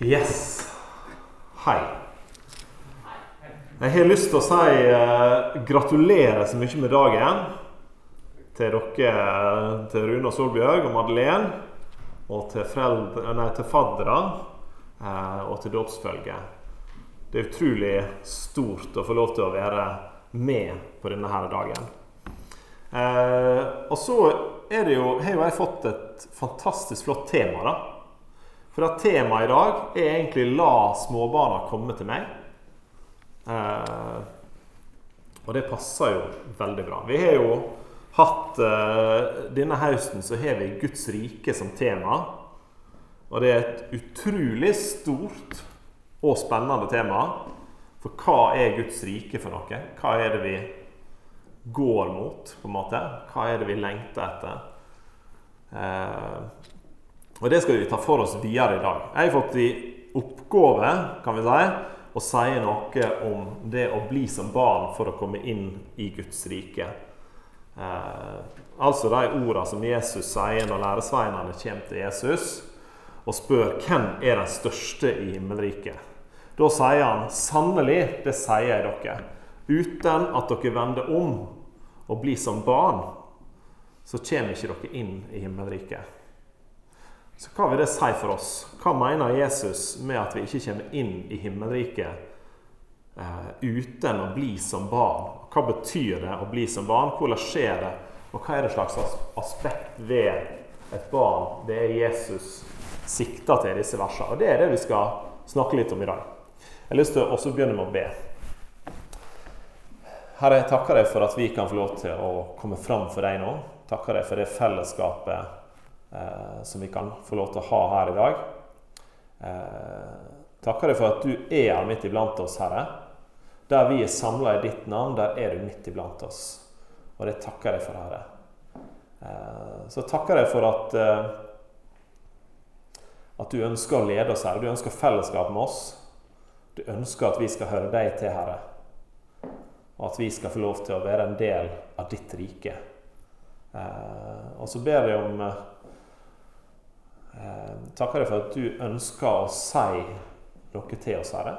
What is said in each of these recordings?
Yes. Hei. Jeg har lyst til å si eh, gratulerer så mye med dagen til dere, til Rune og Solbjørg og Madeleine. Og til, foreldre, nei, til faddere eh, og til dåpsfølget. Det er utrolig stort å få lov til å være med på denne her dagen. Eh, og så er det jo, har jo jeg fått et fantastisk flott tema. da. For at temaet i dag er egentlig 'La småbarna komme til meg'. Eh, og det passer jo veldig bra. Vi har jo hatt eh, Denne høsten så har vi Guds rike som tema. Og det er et utrolig stort og spennende tema. For hva er Guds rike for noe? Hva er det vi går mot, på en måte? Hva er det vi lengter etter? Eh, og det skal vi ta for oss videre i dag. Jeg har fått i oppgave kan vi si, å si noe om det å bli som barn for å komme inn i Guds rike. Eh, altså de ordene som Jesus sier når læresveinene kommer til Jesus og spør hvem er den største i himmelriket. Da sier han sannelig, det sier jeg dere, uten at dere vender om og blir som barn, så kommer ikke dere inn i himmelriket. Så hva vil det si for oss? Hva mener Jesus med at vi ikke kommer inn i himmelriket eh, uten å bli som barn? Hva betyr det å bli som barn? Hvordan skjer det? Og hva er det slags aspekt ved et barn det er Jesus sikter til i disse versene? Og Det er det vi skal snakke litt om i dag. Jeg har lyst til å også begynne med å be. Herre, jeg takker deg for at vi kan få lov til å komme fram for deg nå. Takker deg for det fellesskapet eh, som vi kan få lov til å ha her i dag. Eh, takker deg for at du er her midt iblant oss, Herre. Der vi er samla i ditt navn, der er du midt iblant oss. Og det takker jeg for, Herre. Eh, så takker jeg for at eh, at du ønsker å lede oss, Herre. Du ønsker fellesskap med oss. Du ønsker at vi skal høre deg til, Herre og at vi skal få lov til å være en del av ditt rike. Eh, og så ber jeg om eh, Takker deg for at du ønsker å si noe til oss, Herre.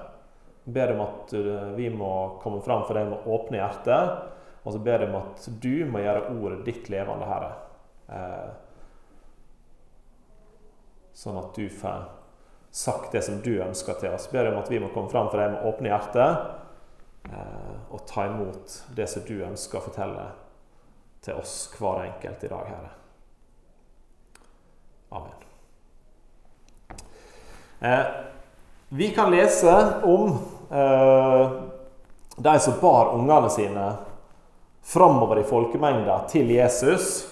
Jeg ber om at uh, vi må komme fram for deg med åpne hjerter. Og så ber jeg om at du må gjøre ordet ditt levende, Herre. Eh, sånn at du får sagt det som du ønsker til oss. Jeg ber om at vi må komme fram for deg med åpne hjerter eh, og ta imot det som du ønsker å fortelle til oss hver enkelt i dag, Herre. Amen. Eh, vi kan lese om eh, de som bar ungene sine framover i folkemengda til Jesus.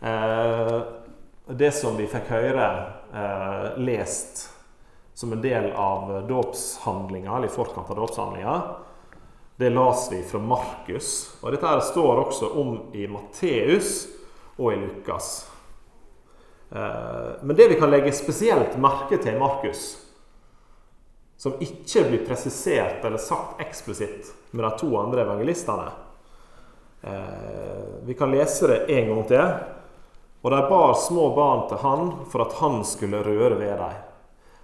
Eh, det som vi fikk høre lest som en del av dåpshandlinga, eller i forkant av dåpshandlinga, det las vi fra Markus. Og dette står også om i Matteus og i Lukas. Eh, men det vi kan legge spesielt merke til i Markus, som ikke blir presisert eller sagt eksplisitt med de to andre evangelistene Vi kan lese det en gang til. Og de bar små barn til han for at han skulle røre ved dem.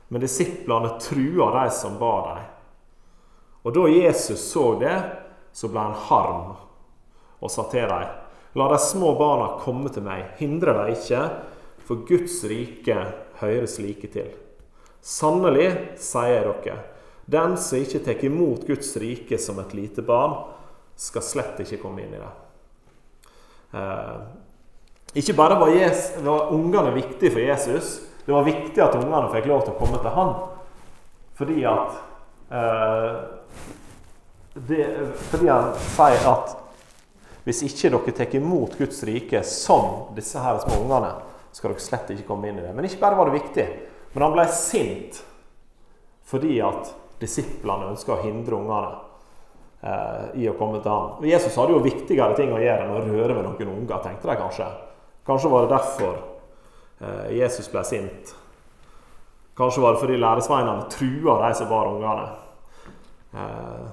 Men disiplene trua de som bar dem. Og da Jesus så det, så ble han harm og sa til dem La de små barna komme til meg, hindre dem ikke, for Guds rike hører slike til. Sannelig, sier jeg dere, den som ikke tar imot Guds rike som et lite barn, skal slett ikke komme inn i det. Eh, ikke bare var, Jesus, var ungene viktige for Jesus, det var viktig at ungene fikk lov til å komme til han. Fordi at eh, det, Fordi han sier at hvis ikke dere tar imot Guds rike som disse her små ungene, skal dere slett ikke komme inn i det. Men ikke bare var det viktig, men han ble sint fordi at disiplene ønska å hindre ungene eh, i å komme til ham. Jesus hadde jo viktigere ting å gjøre enn å røre ved noen unger, tenkte de kanskje. Kanskje var det derfor eh, Jesus ble sint. Kanskje var det fordi læresveinene trua de som bar ungene. Eh,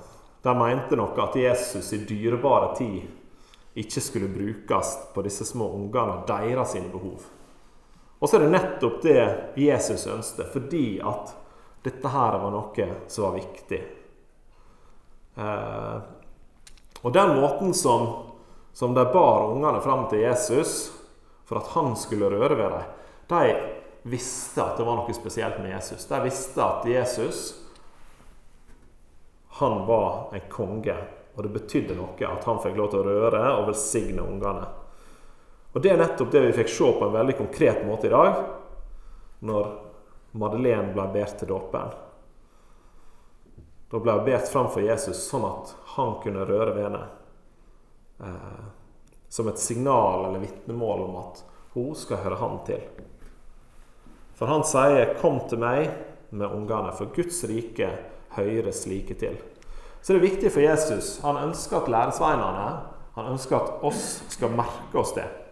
de mente nok at Jesus i dyrebare tid ikke skulle brukes på disse små ungene og deres behov. Og så er det nettopp det Jesus ønsket, fordi at dette her var noe som var viktig. Eh, og den måten som, som de bar ungene fram til Jesus for at han skulle røre ved dem, de visste at det var noe spesielt med Jesus. De visste at Jesus han var en konge, og det betydde noe at han fikk lov til å røre og velsigne ungene. Og Det er nettopp det vi fikk se på en veldig konkret måte i dag, når Madeleine ble båret til dåpen. Da ble hun båret framfor Jesus sånn at han kunne røre ved henne. Eh, som et signal eller vitnemål om at hun skal høre han til. For han sier 'Kom til meg med ungene, for Guds rike hører slike til'. Så det er viktig for Jesus. Han ønsker at læresveinene han ønsker at oss skal merke oss det.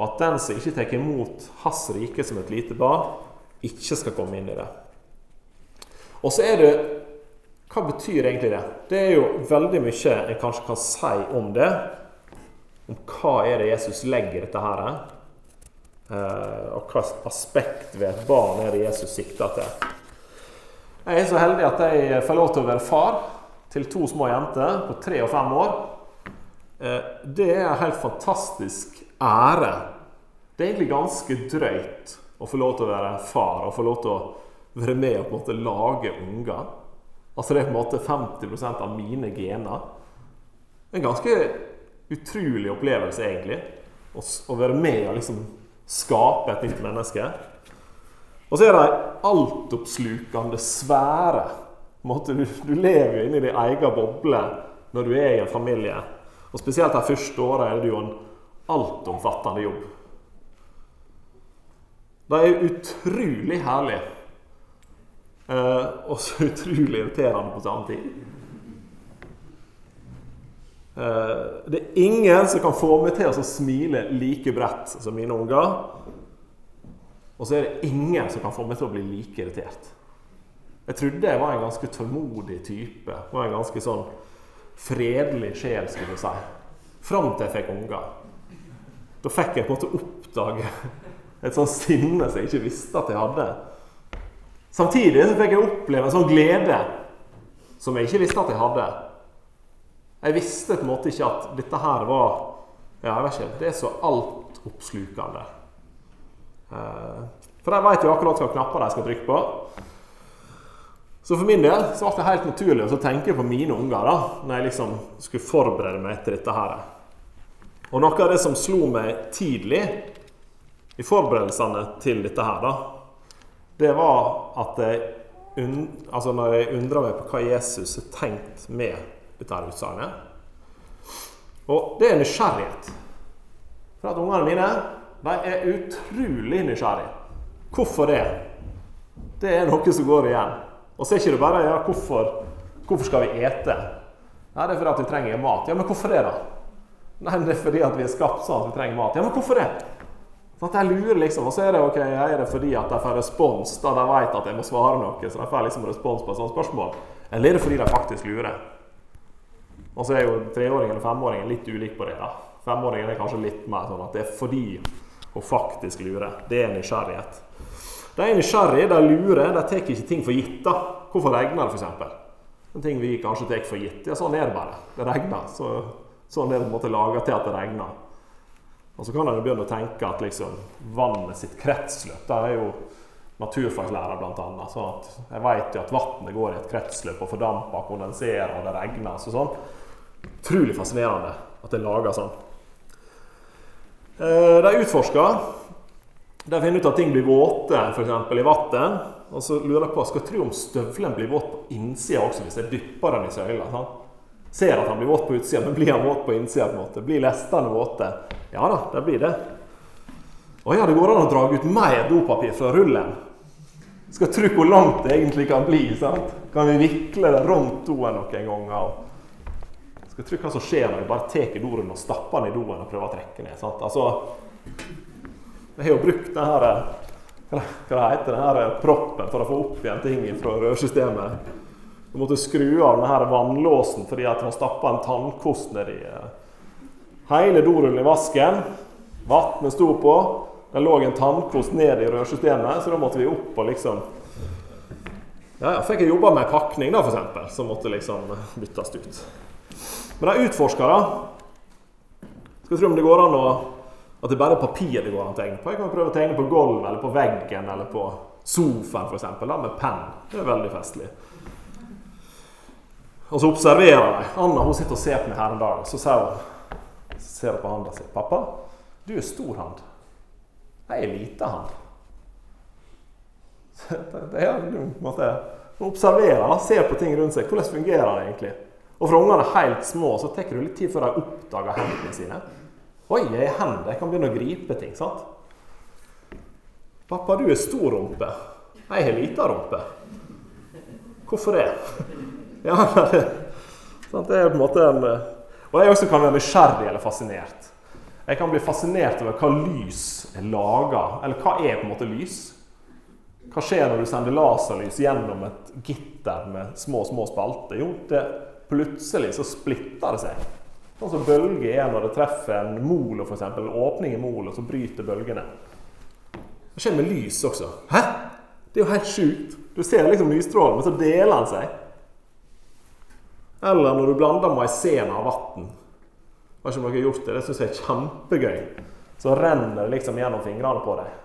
Og at den som ikke tar imot hans rike som et lite barn, ikke skal komme inn i det. Og så er det Hva betyr egentlig det? Det er jo veldig mye en kanskje kan si om det. Om hva er det Jesus legger i dette her. Eh, og hva aspekt ved et barn er det Jesus sikter til. Jeg er så heldig at jeg får lov til å være far til to små jenter på tre og fem år. Eh, det er en helt fantastisk ære. Det er egentlig ganske drøyt å få lov til å være far og få lov til å være med og på en måte lage unger. Altså det er på en måte 50% av mine gener. En ganske utrolig opplevelse, egentlig. Å, være med og liksom skape et nytt menneske. Og så er de altoppslukende, svære. Du, lever inni din egen boble når du er i en familie. Og Spesielt det første året er det jo en altomfattende jobb. Det er utrolig herlig. Eh, og så utrolig irriterende på samme tid. Eh, det er ingen som kan få meg til å smile like bredt som mine unger. Og så er det ingen som kan få meg til å bli like irritert. Jeg trodde jeg var en ganske tålmodig type. Var en ganske sånn fredelig sjel, skulle jeg si. Fram til jeg fikk unger. Da fikk jeg på en måte oppdage et sånt sinne som jeg ikke visste at jeg hadde. Samtidig så fikk jeg oppleve en sånn glede som jeg ikke visste at jeg hadde. Jeg visste på en måte ikke at dette her var ja, jeg vet ikke, Det er så altoppslukende. Eh, for de vet jo akkurat hvilke knapper de skal trykke på. Så for min del så ble det helt naturlig å tenke på mine unger da, når jeg liksom skulle forberede meg til dette her. Og noe av det som slo meg tidlig, i forberedelsene til dette her, da, det var at jeg, altså når jeg undra meg på hva Jesus har tenkt med dette utsagnet. Og det er nysgjerrighet. For at ungene mine de er utrolig nysgjerrige. Hvorfor det? Det er noe som går igjen. Og så er ikke det bare ja, hvorfor, hvorfor skal vi ete? Nei, det er fordi at vi trenger mat. Ja, men hvorfor det, da? Nei, det er fordi at vi er skapt sånn at vi trenger mat. Ja, men hvorfor det? Sånn at jeg lurer liksom, Og så er det ok, er det fordi at de får respons da de vet at jeg må svare noe, så de får liksom respons på et sånt spørsmål? Eller er det fordi de faktisk lurer? Og så er jo treåringen og femåringen litt ulik på det. da. Femåringen er kanskje litt mer sånn at det er fordi hun faktisk lurer. Det er nysgjerrighet. De er nysgjerrige, de lurer, de tar ikke ting for gitt. da. Hvorfor regner det, f.eks.? En ting vi kanskje tar for gitt. Ja, sånn er det bare. Det regner. Så, sånn er det på en måte laga til at det regner. Og så kan en begynne å tenke at liksom, vannet sitt kretsløp Det er jo naturfaglærer, annet. Sånn at jeg vet jo at vannet går i et kretsløp og fordamper, kondenserer, og det regner. Så sånn. Utrolig fascinerende at det er laga sånn. Eh, de utforsker. De finner ut at ting blir våte f.eks. i vann. Og så lurer jeg på, skal jeg tro om støvelen blir våt på innsida også, hvis jeg dypper den i søyla. Sånn? Ser at han blir våt på utsida, men blir han våt på innsida? på en måte? Blir lestene våte? Ja da, det blir det. Å ja, det går an å dra ut mer dopapir fra rullen. Skal tro hvor langt det egentlig kan bli. sant? Kan vi vikle det rundt doen noen ganger? Skal tro hva som skjer når vi bare tar dorullen og stapper den i doen og prøver å trekke ned. sant? Altså, Jeg har jo brukt denne hva det heter, denne proppen for å få opp igjen ting fra rørsystemet. Du måtte skru av denne vannlåsen fordi at man stappa en tannkost nedi eh, hele dorullen i vasken. Vannet sto på. Det lå en tannkost ned i rørsystemet, så da måtte vi opp og liksom Ja, ja, fikk jeg jobba med pakning, da, eksempel, som måtte liksom byttes ut. Men de utforsker, da. Skal tro om det går an å At det bare er papir det går an å tegne på. Jeg kan prøve å tegne på gulvet eller på veggen eller på sofaen, f.eks. Med penn. Det er veldig festlig. Og så observerer de. Anna hun sitter og ser på meg her en dag. Så ser hun ser på handa si. 'Pappa, du er stor hand. Jeg er lita hand.' Det er en måte Observerer, ser på ting rundt seg. Hvordan fungerer det egentlig? Og for ungene er helt små så tar det litt tid før de oppdager hendene sine. Oi, jeg er hender. Jeg kan begynne å gripe ting. sant? Pappa, du er stor rumpe. Jeg har lita rumpe. Hvorfor det? Ja, det, er på en måte en Og jeg også kan være nysgjerrig eller fascinert. Jeg kan bli fascinert over hva lys er laga, eller hva er på en måte lys? Hva skjer når du sender laserlys gjennom et gitter med små små spalter? Jo, det, plutselig så splitter det seg. Sånn som bølger er når det treffer en molo, f.eks. Åpning i molo, så bryter bølgene. Det skjer med lys også. Hæ? Det er jo helt sjukt. Du ser liksom lysstrålen, men så deler den seg. Eller når du blander maisena av vann. Vet ikke om dere har gjort det. Det syns jeg er kjempegøy. Så renner det liksom gjennom fingrene på deg.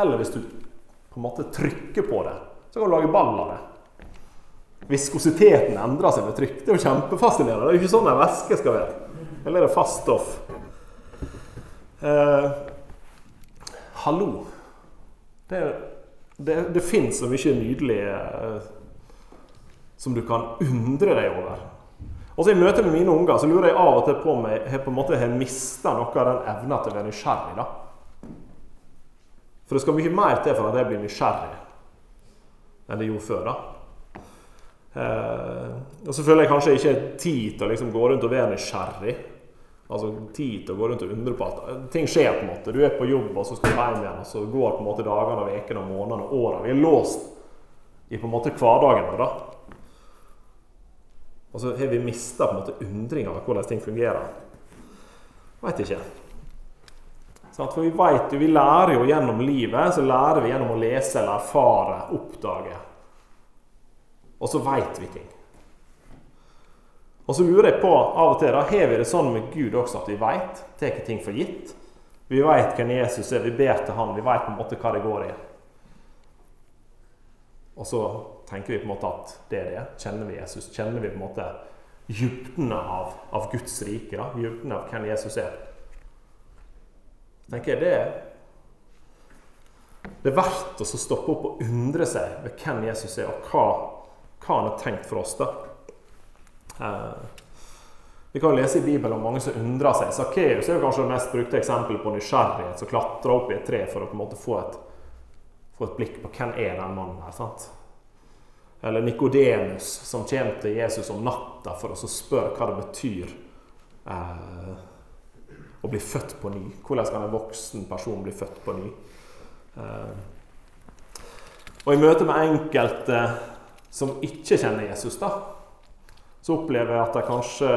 Eller hvis du på en måte trykker på det, så kan du lage ball av det. Viskositeten endrer seg med trykk. Det er jo kjempefascinerende. Det er jo ikke sånn en væske skal være. Eller er det fast stoff? Eh, hallo. Det, det, det fins så mye nydelig eh, som du kan undre deg over. Også I møte med mine unger så lurer jeg av og til på om jeg på en måte har mista noe av den evna til å være nysgjerrig. da. For det skal mye mer til for at jeg blir nysgjerrig enn det gjorde før. da. Eh, og så føler jeg kanskje ikke tid til å liksom gå rundt og være nysgjerrig. Altså tid til å gå rundt og undre på at ting skjer. på en måte. Du er på jobb, og så skal du hjem igjen. Og så går på en måte dagene, ukene, månedene og årene. Vi er låst i på en måte hverdagen vår. da. Og så har vi mista undringa over hvordan ting fungerer. Veit ikke. For vi vet jo, vi lærer jo gjennom livet. Så lærer vi gjennom å lese eller erfare, oppdage. Og så veit vi ting. Og så lurer jeg på av og til, da har vi det sånn med Gud også at vi veit. Tar ting for gitt. Vi veit hvem Jesus er, vi ber til han, vi veit på en måte hva det går i. Og så tenker vi på en måte at det er det. Kjenner vi Jesus? Kjenner vi på en måte dybden av, av Guds rike? da, Dybdene av hvem Jesus er? tenker jeg det, er det er verdt å stoppe opp og undre seg ved hvem Jesus er, og hva, hva han har tenkt for oss. da. Eh, vi kan jo lese i Bibelen om mange som undrer seg. Sakkeus er jo kanskje det mest brukte eksempelet på nysgjerrighet, som klatrer opp i et tre for å på en måte få et, få et blikk på hvem er den mannen her. sant? Eller Nikodemus, som kommer til Jesus om natta for å spørre hva det betyr eh, å bli født på ny. Hvordan kan en voksen person bli født på ny? Eh, og i møte med enkelte som ikke kjenner Jesus, da, så opplever jeg at de kanskje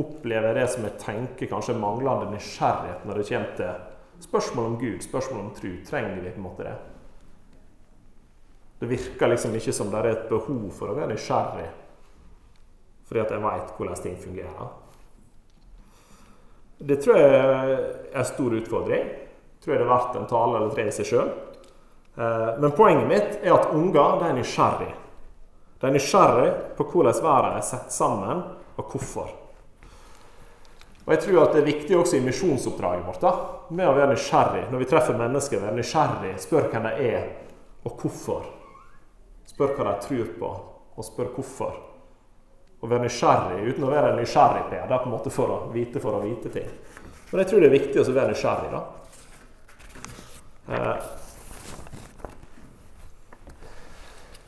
opplever det som jeg tenker kanskje manglende nysgjerrighet når det kommer til spørsmål om Gud, spørsmål om tro. Trenger vi på en måte det? Det virker liksom ikke som det er et behov for å være nysgjerrig fordi at jeg veit hvordan ting fungerer. Det tror jeg er en stor utfordring. Tror jeg det er verdt en tale eller tre i seg sjøl. Eh, men poenget mitt er at unger de er nysgjerrig. De er nysgjerrig på hvordan verden er satt sammen, og hvorfor. Og Jeg tror at det er viktig også i misjonsoppdraget vårt da, med å være nysgjerrig. Når vi treffer mennesker, være nysgjerrig, spør hvem de er, og hvorfor. Spør hva de tror på, og spør hvorfor. Å være nysgjerrig uten å være nysgjerrig på det, på en måte for å vite for å vite ting. Men jeg tror det er viktig å være nysgjerrig. da. Eh.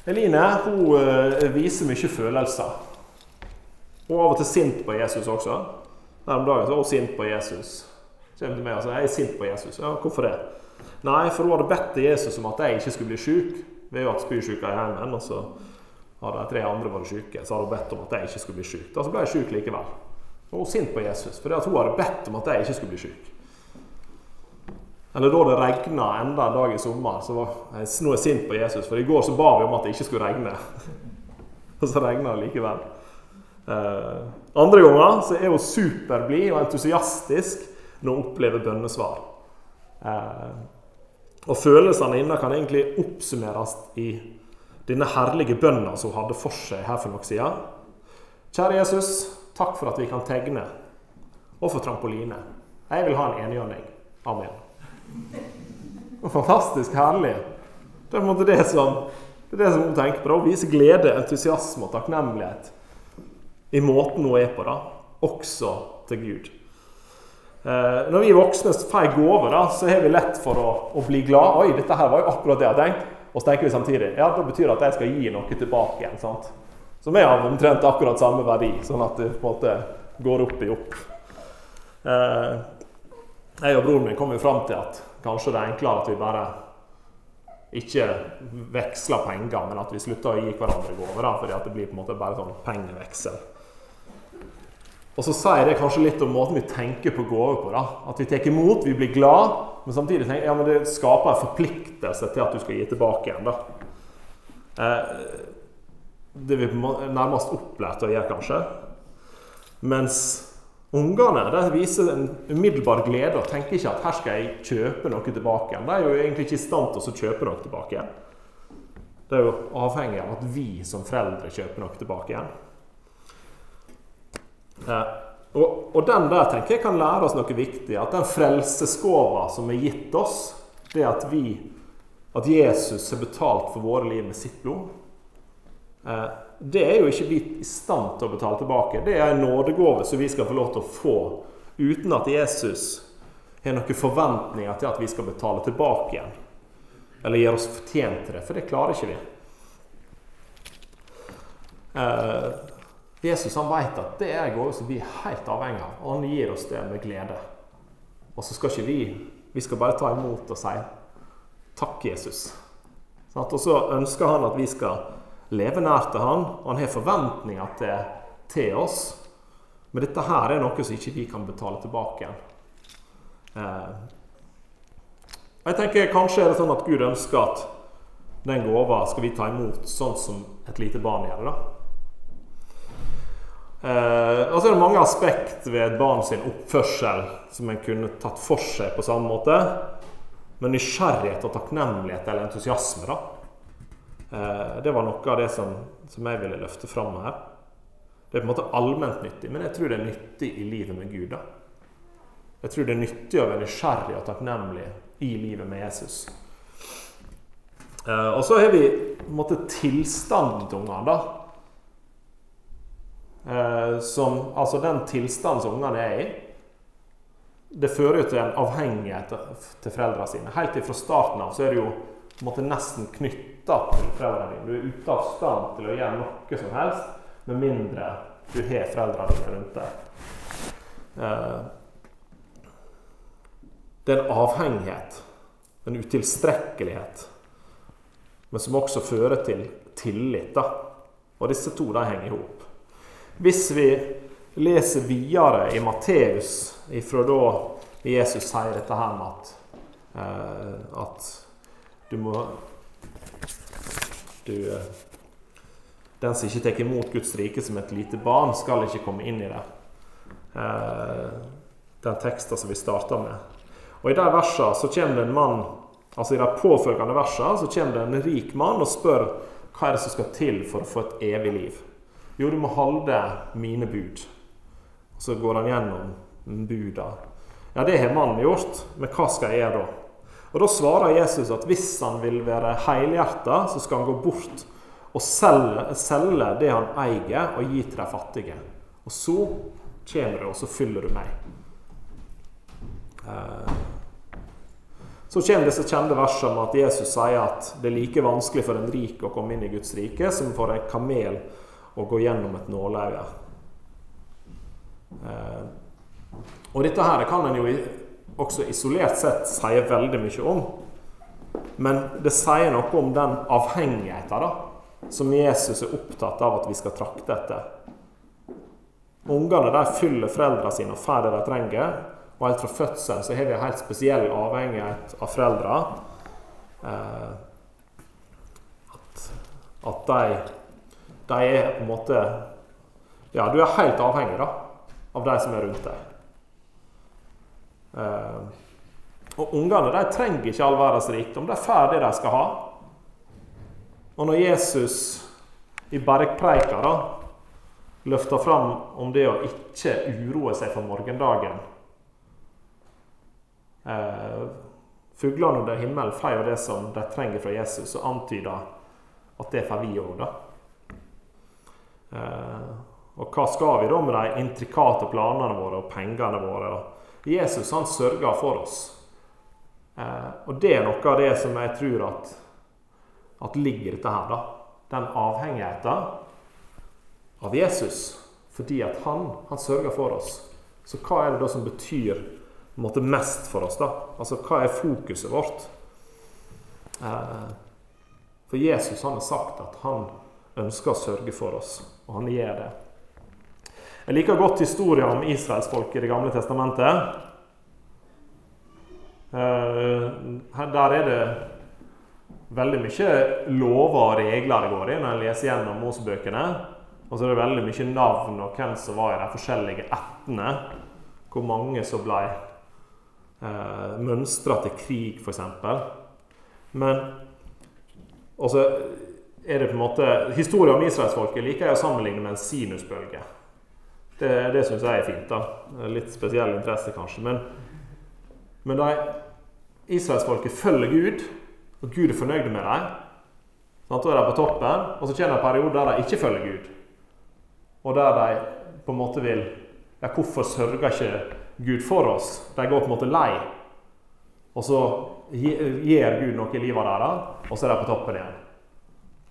Eline hun eh, viser mye følelser. Hun er av og til sint på Jesus også. Her om dagen så var hun sint på Jesus. Så til meg og sier jeg er sint på Jesus. Ja, Hvorfor det? Nei, for hun hadde bedt til Jesus om at jeg ikke skulle bli sjuk. Vi har hatt spysyke i heimen, og så hadde tre andre vært syke. Så hadde hun bedt om at jeg ikke skulle bli syk. Da så ble jeg syk likevel. Og hun var sint på Jesus fordi hun hadde bedt om at jeg ikke skulle bli syk. Eller da det regna enda en dag i sommer, så var jeg nå er sint på Jesus. For i går så ba vi om at det ikke skulle regne. Og så regna det likevel. Eh, andre ganger så er hun superblid og entusiastisk når hun opplever bønnesvar. Eh, og følelsene hennes kan egentlig oppsummeres i denne herlige bønna som hun hadde for seg her for noen siden. Kjære Jesus, takk for at vi kan tegne, og for trampoline. Jeg vil ha en enhjørning. Amen. Fantastisk herlig. Det er på en måte det som, det er det som hun tenker på. Å vise glede, entusiasme og takknemlighet i måten hun er på, da, også til Gud. Eh, når vi voksne får gave, da, så har vi lett for å, å, bli glad. 'Oi, dette her var jo akkurat det jeg hadde tenkt.' Og så tenker vi samtidig ja, da betyr det at jeg skal gi noe tilbake igjen. sant? Som er av omtrent akkurat samme verdi, sånn at det på en måte går opp i opp. Eh, jeg og broren min kom jo fram til at kanskje det er enklere at vi bare ikke veksler penger, men at vi slutter å gi hverandre gaver. fordi det blir på en måte bare sånn pengeveksel. Og så sier det kanskje litt om måten vi tenker på gaver på. da. At vi tar imot, vi blir glad, men samtidig tenker ja, men det skaper en forpliktelse til at du skal gi tilbake igjen. da. Eh, det vi nærmest opplært å gjøre, kanskje. Mens Ungene de viser en umiddelbar glede og tenker ikke at her skal jeg kjøpe noe tilbake. De er jo egentlig ikke i stand til å kjøpe noe tilbake. igjen. Det er jo avhengig av at vi som foreldre kjøper noe tilbake igjen. Og, og, den der tenker jeg kan lære oss noe viktig. At den frelsesgåva som er gitt oss, det at vi at Jesus har betalt for våre liv med sitt blod, eh, det er jo ikke vi i stand til å betale tilbake. Det er en nådegave som vi skal få lov til å få uten at Jesus har noen forventninger til at vi skal betale tilbake igjen. Eller gjøre oss fortjent til det, for det klarer ikke vi. Eh, Jesus han vet at det er en gave som vi er helt avhengig av, og han gir oss det med glede. Og så skal ikke vi Vi skal bare ta imot og si 'Takk, Jesus'. Og så ønsker han at vi skal lever nær til han, og han har forventninger til, til, oss. Men dette her er noe som ikke vi kan betale tilbake igjen. Eh, jeg tenker Kanskje er det sånn at Gud ønsker at den gåva skal vi ta imot sånn som et lite barn gjør det. Eh, og så er det mange aspekt ved et barn sin oppførsel som en kunne tatt for seg på samme måte. Men nysgjerrighet og takknemlighet eller entusiasme da, det var noe av det som, som, jeg ville løfte fram her. Det er på en måte allment nyttig, men jeg tror det er nyttig i livet med Gud. da. Jeg tror det er nyttig å være nysgjerrig og takknemlig i livet med Jesus. Eh, og så har vi på tilstanden til ungene, da. Eh, som, altså den tilstanden som ungene er i, det fører jo til en avhengighet til foreldrene sine. Helt fra starten av så er det jo på en måte nesten knytt knytta til foreldrene dine. Du er ute av stand til å gjøre noe som helst med mindre du har foreldrene dine rundt deg. Eh, det er en avhengighet, en utilstrekkelighet, men som også fører til tillit. Da. Og disse to de henger i hop. Hvis vi leser videre i Matteus, ifra da Jesus sier dette her med at, eh, at du må du eh, Den som ikke tar imot Guds rike som et lite barn, skal ikke komme inn i det. Eh, den teksten som vi starta med. Og I de versene så kommer det en mann Altså I de påfølgende versene så kommer det en rik mann og spør hva er det som skal til for å få et evig liv. Jo, du må holde mine bud. Så går han gjennom buda. Ja, det har mannen gjort, men hva skal jeg gjøre da? Og Da svarer Jesus at hvis han vil være helhjerta, så skal han gå bort og selge, selge, det han eier, og gi til de fattige. Og så kommer du, og så fyller du meg. Eh, så kommer disse kjente versene om at Jesus sier at det er like vanskelig for en rik å komme inn i Guds rike som for en kamel å gå gjennom et nåløye. Eh, og dette her kan en jo også isolert sett sier veldig mye om. Men det sier noe om den avhengigheten da, som Jesus er opptatt av at vi skal trakte etter. Ungene de fyller foreldrene sine og får det de trenger, og helt fra fødselen så har vi en helt spesiell avhengighet av foreldre. Eh, at, at de, de er på en måte Ja, du er helt avhengig da, av de som er rundt deg. Eh, og ungene de trenger ikke all verdens rikdom. De får det de skal ha. Og når Jesus i bergpreika løfter fram om det å ikke uroe seg for morgendagen eh, Fuglene under himmelen jo det som de trenger fra Jesus, og antyder at det får vi òg, da. Eh, og hva skal vi da med de intrikate planene våre og pengene våre? Jesus han sørger for oss. Eh, og det er noe av det som jeg tror at, at ligger i dette her. da. Den avhengigheten av Jesus fordi at han, han sørger for oss. Så hva er det da som betyr måte, mest for oss? da? Altså hva er fokuset vårt? Eh, for Jesus han har sagt at han ønsker å sørge for oss, og han gjør det. Jeg liker godt historien om israelsfolket i Det gamle testamentet. Eh, der er det veldig mye lover og regler det går i når en leser gjennom Mosebøkene. Og så er det veldig mye navn og hvem som var i de forskjellige ættene. Hvor mange som ble eh, mønstra til krig, f.eks. Men også er det på en måte Historien om israelsfolket liker jeg å sammenligne med en sinusbølge. Det, det syns jeg er fint. da. Litt spesiell interesse, kanskje. Men, men de israelsfolket følger Gud, og Gud er fornøyd med dem. Da er de på toppen, og så kommer det en periode der de ikke følger Gud. Og der de på en måte vil Ja, hvorfor sørger ikke Gud for oss? De går på en måte lei. Og så gir Gud noe i livet deres, og så er de på toppen igjen.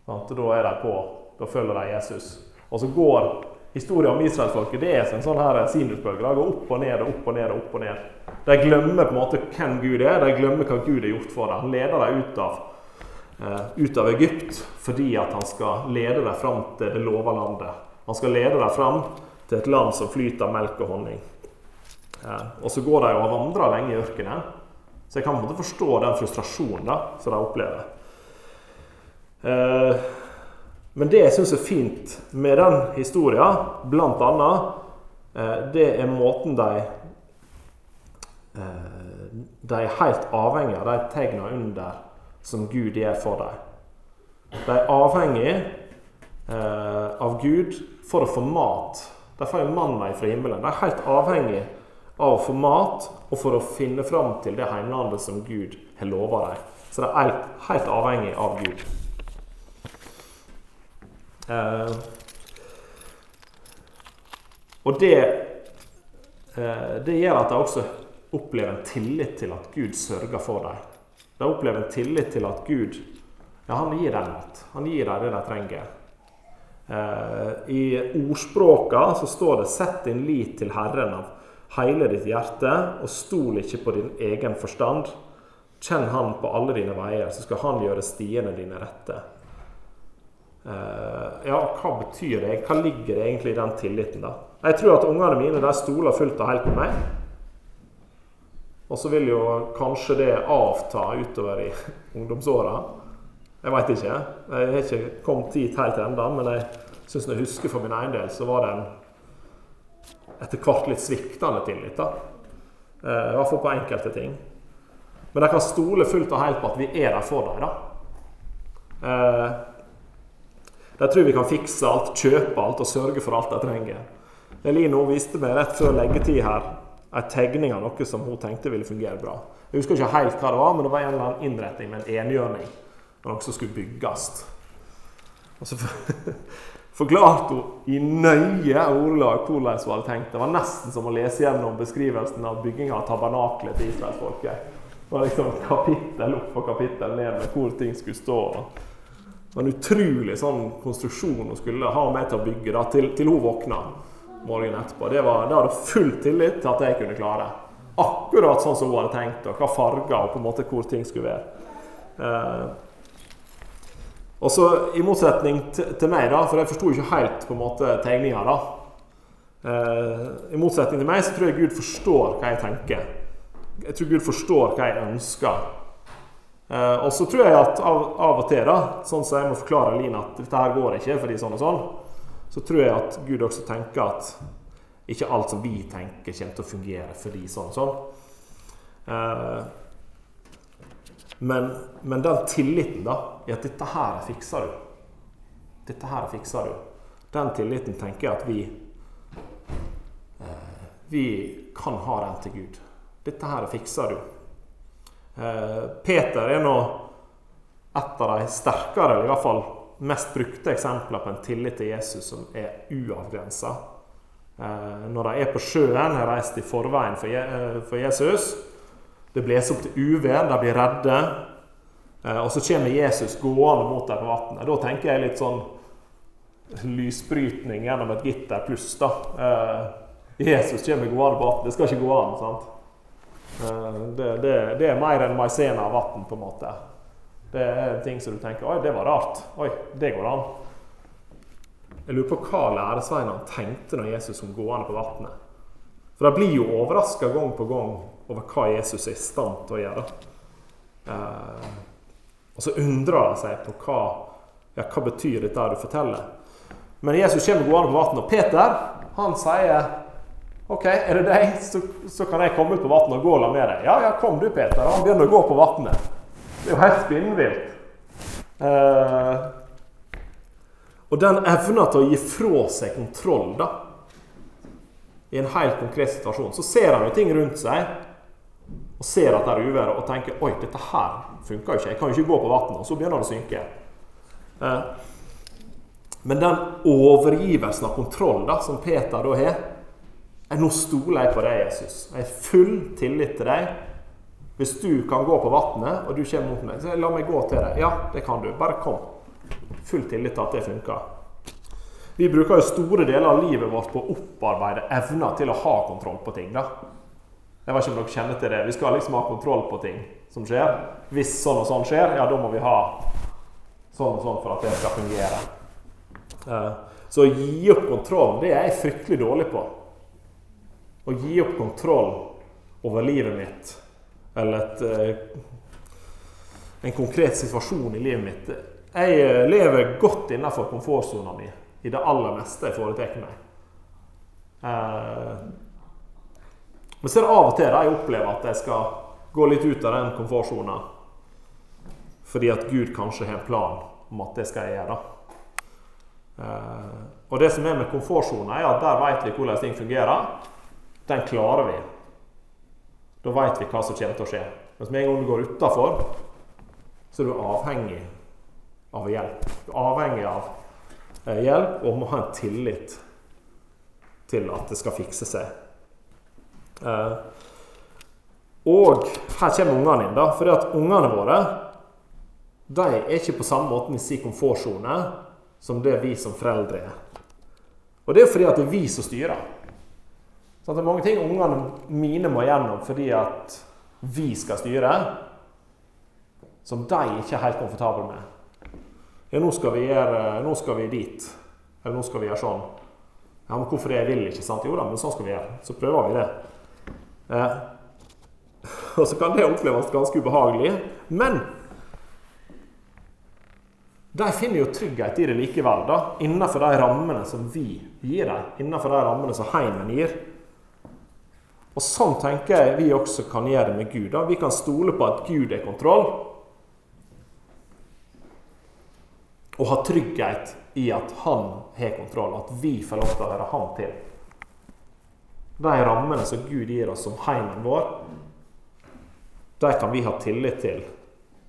Og da er de på. Da følger de Jesus. Og så går historien om israelsfolket det er en sånn her sinusbølge. Det går opp og ned og opp og ned. og opp og ned. De glemmer på en måte hvem Gud er, de glemmer hva Gud har gjort for dem. Han leder dem ut av, uh, ut av Egypt fordi at han skal lede dem fram til det lova landet. Han skal lede dem fram til et land som flyter melk og honning. Ja, og så går de og vandra lenge i ørkenen. Så jeg kan på en måte forstå den frustrasjonen da, som de opplever. Eh, men det jeg syns er fint med den historien, blant annet, eh, det er måten de eh, De er helt avhengig av de tegna under som Gud gjør for dem. De er avhengig eh, av Gud for å få mat. De får jo manna fra himmelen. De er helt avhengig av å få mat og for å finne fram til det heimlandet som Gud har lova dem. Så de er helt avhengig av Gud. Eh, og det, eh, det gjør at de også opplever en tillit til at Gud sørger for dem. De opplever en tillit til at Gud ja, han gir dem mat. Han gir dem det de trenger. Eh, I ordspråka så står det 'Sett din lit til Herren av hele ditt hjerte', og stol ikke på din egen forstand. Kjenn Han på alle dine veier, så skal Han gjøre stiene dine rette. Eh, ja, hva betyr det? Hva ligger det egentlig i den tilliten, da? Jeg tror at ungene mine de stoler fullt og helt på meg. Og så vil jo kanskje det avta utover i ungdomsåra. Jeg veit ikke. Jeg har ikke kommet dit helt ennå, men jeg syns jeg husker for min egen del, så var det en etter hvert litt sviktende tillit. da. Eh, I hvert fall på enkelte ting. Men jeg kan stole fullt og helt på at vi er der for dem. da. De tror vi kan fikse alt, kjøpe alt og sørge for alt de trenger. Elino viste meg rett før leggetid her en tegning av noe som hun tenkte ville fungere bra. Jeg husker ikke helt hva det var, men det var en eller annen innretning med en enhjørning noe som skulle bygges. Og så forklarte hun i nøye ordelag hvordan hun hadde tenkt. Det var nesten som å lese gjennom beskrivelsen av bygginga av tabernaklet til israelsfolket. Det var liksom kapittel opp og kapittel ned med hvor ting skulle stå. Det en utrolig sånn konstruksjon hun skulle ha meg til å bygge da, til, til hun våkna morgenen etterpå. Det, var, det hadde full tillit til at jeg kunne klare. Akkurat sånn som hun hadde tenkt, og hva farger og på en måte hvor ting skulle være. Eh, og så I motsetning til, meg, da, for jeg forsto ikke helt på en måte tegninga, da. Eh, I motsetning til meg så tror jeg Gud forstår hva jeg tenker. Jeg tror Gud forstår hva jeg ønsker. Eh, og så tror jeg at av, av, og til, da, sånn som jeg må forklare Line at dette her går ikke fordi sånn og sånn, så tror jeg at Gud også tenker at ikke alt som vi tenker, kommer til å fungere fordi sånn og sånn. Eh, men, men, den tilliten da, i at 'dette her fikser du', dette her fikser du, den tilliten tenker jeg at vi eh, vi kan ha den til Gud. Dette her fikser du. Eh, Peter er nå et av de sterkere, eller i hvert fall mest brukte eksempler på en tillit til Jesus som er uavgrensa. Eh, når de er på sjøen, har reist i forveien for Jesus. Det blåser opp til uvær, de blir redde. Eh, og så kommer Jesus gående mot dem på vannet. Da tenker jeg litt sånn lysbrytning gjennom et gitter pluss, da. Eh, Jesus kommer gående på vannet. Det skal ikke gå an. sant? Eh, det, det, det er mer enn maisena av vann, på en måte. Det er ting som du tenker Oi, det var rart. Oi, det går an. Jeg lurer på hva læresveinene tenkte når Jesus kom gående på vannet. For de blir jo overraska gang på gang over hva Jesus er i stand til å gjøre. Eh, og så undrer de seg på hva, ja, hva betyr dette du forteller. Men Jesus kommer gående på vannet, og Peter han sier OK, er det deg, så, så kan jeg komme ut på vannet og gå la med deg. Ja, ja, kom du, Peter. Han begynner å gå på vannet. Det er jo helt spinnvilt. Eh, og den evna til å gi fra seg kontroll, da, i en helt konkret situasjon, så ser han jo ting rundt seg og ser at det er uvær, og tenker oi, dette her funker jo ikke. Jeg kan jo ikke gå på vannet. Og så begynner det å synke. Eh, men den overgivelsen av kontroll da, som Peter da har Nå stoler jeg på deg, Jesus. Jeg har full tillit til deg. Hvis du kan gå på vannet, og du kommer mot meg, så la meg gå til deg. Ja, det kan du. Bare kom. Full tillit til at det funker. Vi bruker jo store deler av livet vårt på å opparbeide evner til å ha kontroll på ting. da. Jeg vet ikke om dere kjenner til det. Vi skal liksom ha kontroll på ting som skjer. Hvis sånn og sånn skjer, ja, da må vi ha sånn og sånn for at det skal fungere. Eh, så å gi opp kontroll, det er jeg fryktelig dårlig på. Å gi opp kontroll over livet mitt, eller et, eh, en konkret situasjon i livet mitt Jeg eh, lever godt innenfor komfortsona mi i det aller meste jeg foretar meg. Men så er det av og til da jeg opplever at jeg skal gå litt ut av den komfortsona. Fordi at Gud kanskje har en plan om at det skal jeg gjøre. Og det som er med komfortsona, er at der vet vi hvordan ting fungerer. Den klarer vi. Da vet vi hva som kommer til å skje. Mens med en gang du går utafor, så er du avhengig av hjelp. Du er avhengig av uh, hjelp og må ha en tillit til at det skal fikse seg. Eh, og her kommer ungene inn. da, fordi at ungene våre de er ikke på samme måte i sin komfortsone som det vi som foreldre er. Og det er fordi at det er vi som styrer. Sånn, det er mange ting ungene mine må gjennom fordi at vi skal styre, som de ikke er helt komfortable med. Ja, nå skal vi, gjøre, nå skal vi dit. Eller nå skal vi gjøre sånn. Ja, men hvorfor det? Jeg vil ikke, sant? Jo da, men sånn skal vi gjøre. Så prøver vi det. Eh, og så kan det oppleves ganske ubehagelig. Men de finner jo trygghet i det likevel, da, innenfor de rammene som vi gir dem. Innenfor de rammene som heimen gir. Og Sånn tenker jeg vi også kan gjøre med Gud. Da. Vi kan stole på at Gud er kontroll. Og ha trygghet i at han har kontroll, at vi får lov til å høre han til de rammene som Gud gir oss som heimen vår, de kan vi ha tillit til.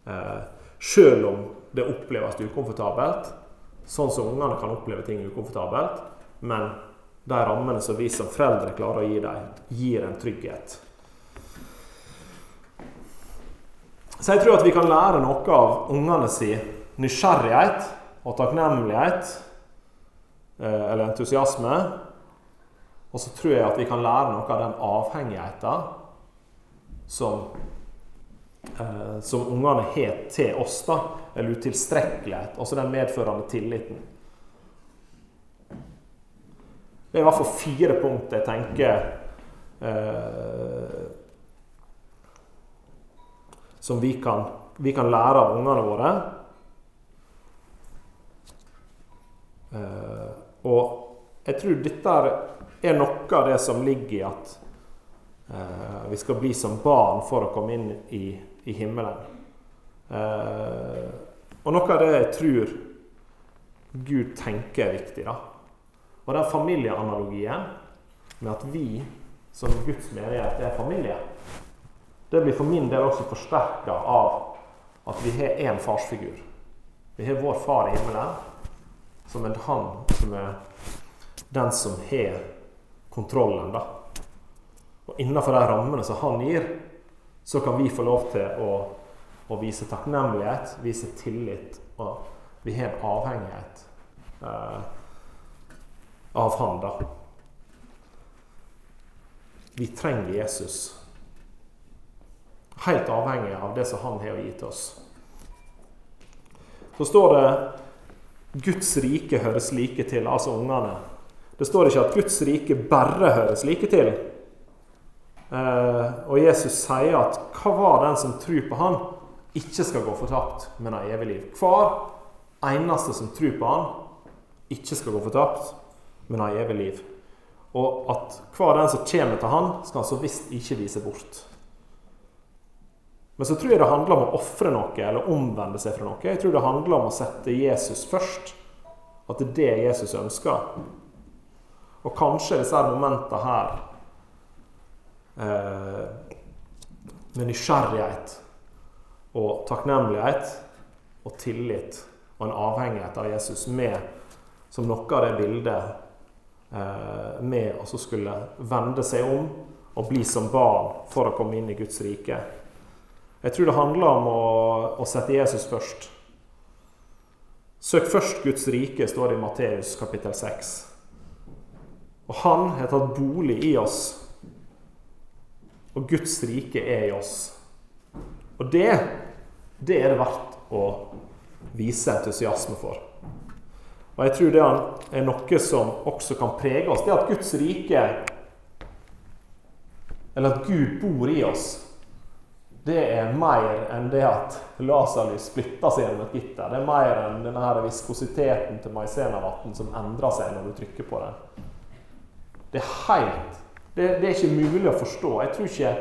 Eh, selv om det oppleves ukomfortabelt. Sånn som ungene kan oppleve ting ukomfortabelt. Men de rammene som vi som foreldre klarer å gi dem, gir en trygghet. Så jeg tror at vi kan lære noe av ungene si nysgjerrighet og takknemlighet, eh, eller entusiasme, og så tror jeg at vi kan lære noe av den avhengigheten som, eh, som ungene har til oss, da, eller utilstrekkelighet, altså den medførende tilliten. Det er i hvert fall fire punkt jeg tenker eh, Som vi kan, vi kan, lære av ungene våre. Eh, og jeg tror dette er noe av det som ligger i at eh, vi skal bli som barn for å komme inn i, i himmelen. Eh, og noe av det jeg tror Gud tenker er viktig, da. Og den familieanalogien med at vi som Guds menighet er familie, det blir for min del også forsterka av at vi har én farsfigur. Vi har vår far i himmelen, som er han som er den som har kontrollen. da. Og innenfor de rammene som han gir, så kan vi få lov til å, å vise takknemlighet, vise tillit. Og vi har en avhengighet. Eh, av Han, da. Vi trenger Jesus. Helt avhengig av det som Han har gitt oss. Så står det Guds rike høres like til, altså ungene. Det står ikke at Guds rike bare høres like til. Eh, og Jesus sier at 'hva var den som tror på Han, ikke skal gå fortapt, men har evig liv. Hver eneste som tror på Han, ikke skal gå fortapt, men har evig liv. Og at hver den som kommer til han, skal han så visst ikke vise bort. Men så tror jeg det handler om å ofre noe eller omvende seg fra noe. Jeg tror det handler om å sette Jesus først. At det er det Jesus ønsker. Og kanskje disse momentene her eh, med nysgjerrighet og takknemlighet og tillit og en avhengighet av Jesus med som noe av det bildet med å skulle vende seg om og bli som barn for å komme inn i Guds rike. Jeg tror det handler om å, å sette Jesus først. Søk først Guds rike, står det i Matteus kapittel 6. Og han har tatt bolig i oss, og Guds rike er i oss. Og det, det er det verdt å vise entusiasme for. Og jeg tror det er noe som også kan prege oss. Det at Guds rike, eller at Gud bor i oss, det er mer enn det at Lasarus splitter seg gjennom et gitter. Det er mer enn denne viskositeten til maisenavatten som endrer seg når du trykker på den. Det er helt det, det, er ikke mulig å forstå. Jeg tror ikke,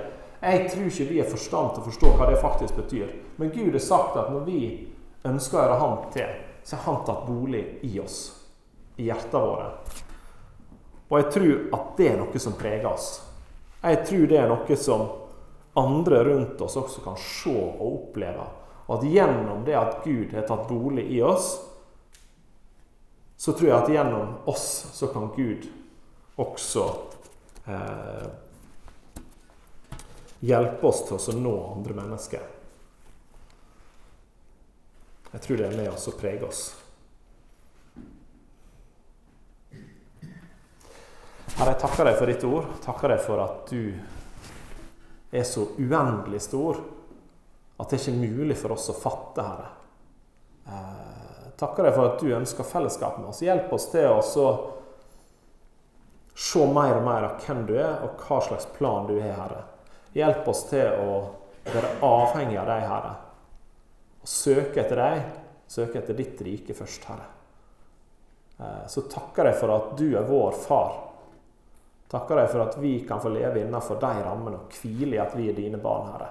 jeg tror ikke vi er forstand til å forstå hva det faktisk betyr. Men Gud har sagt at når vi ønsker å gjøre ham til, så har han tatt bolig i oss, i hjertene våre. Og jeg tror at det er noe som preger oss. Jeg tror det er noe som andre rundt oss også kan se og oppleve. Og at gjennom det at Gud har tatt bolig i oss, så tror jeg at gjennom oss så kan Gud også eh, hjelpe oss til å nå andre mennesker. Jeg tror det er med oss og preger oss. Herre, jeg takker deg for ditt ord. Takker deg for at du er så uendelig stor at det ikke er mulig for oss å fatte, Herre. Eh, takker deg for at du ønsker fellesskap med oss. Hjelp oss til å se mer og mer av hvem du er, og hva slags plan du har, Herre. Hjelp oss til å være avhengig av deg, Herre og søke etter deg, søke etter ditt rike først, Herre. Eh, så takker jeg for at du er vår far. Takker deg for at vi kan få leve innenfor de rammene og hvile i at vi er dine barn, Herre.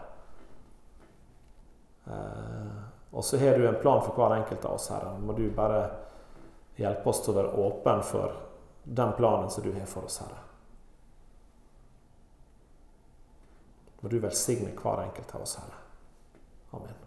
Eh, og så har du en plan for hver enkelt av oss, Herre. Må du bare hjelpe oss til å være åpen for den planen som du har for oss, Herre. Må du velsigne hver enkelt av oss, Herre.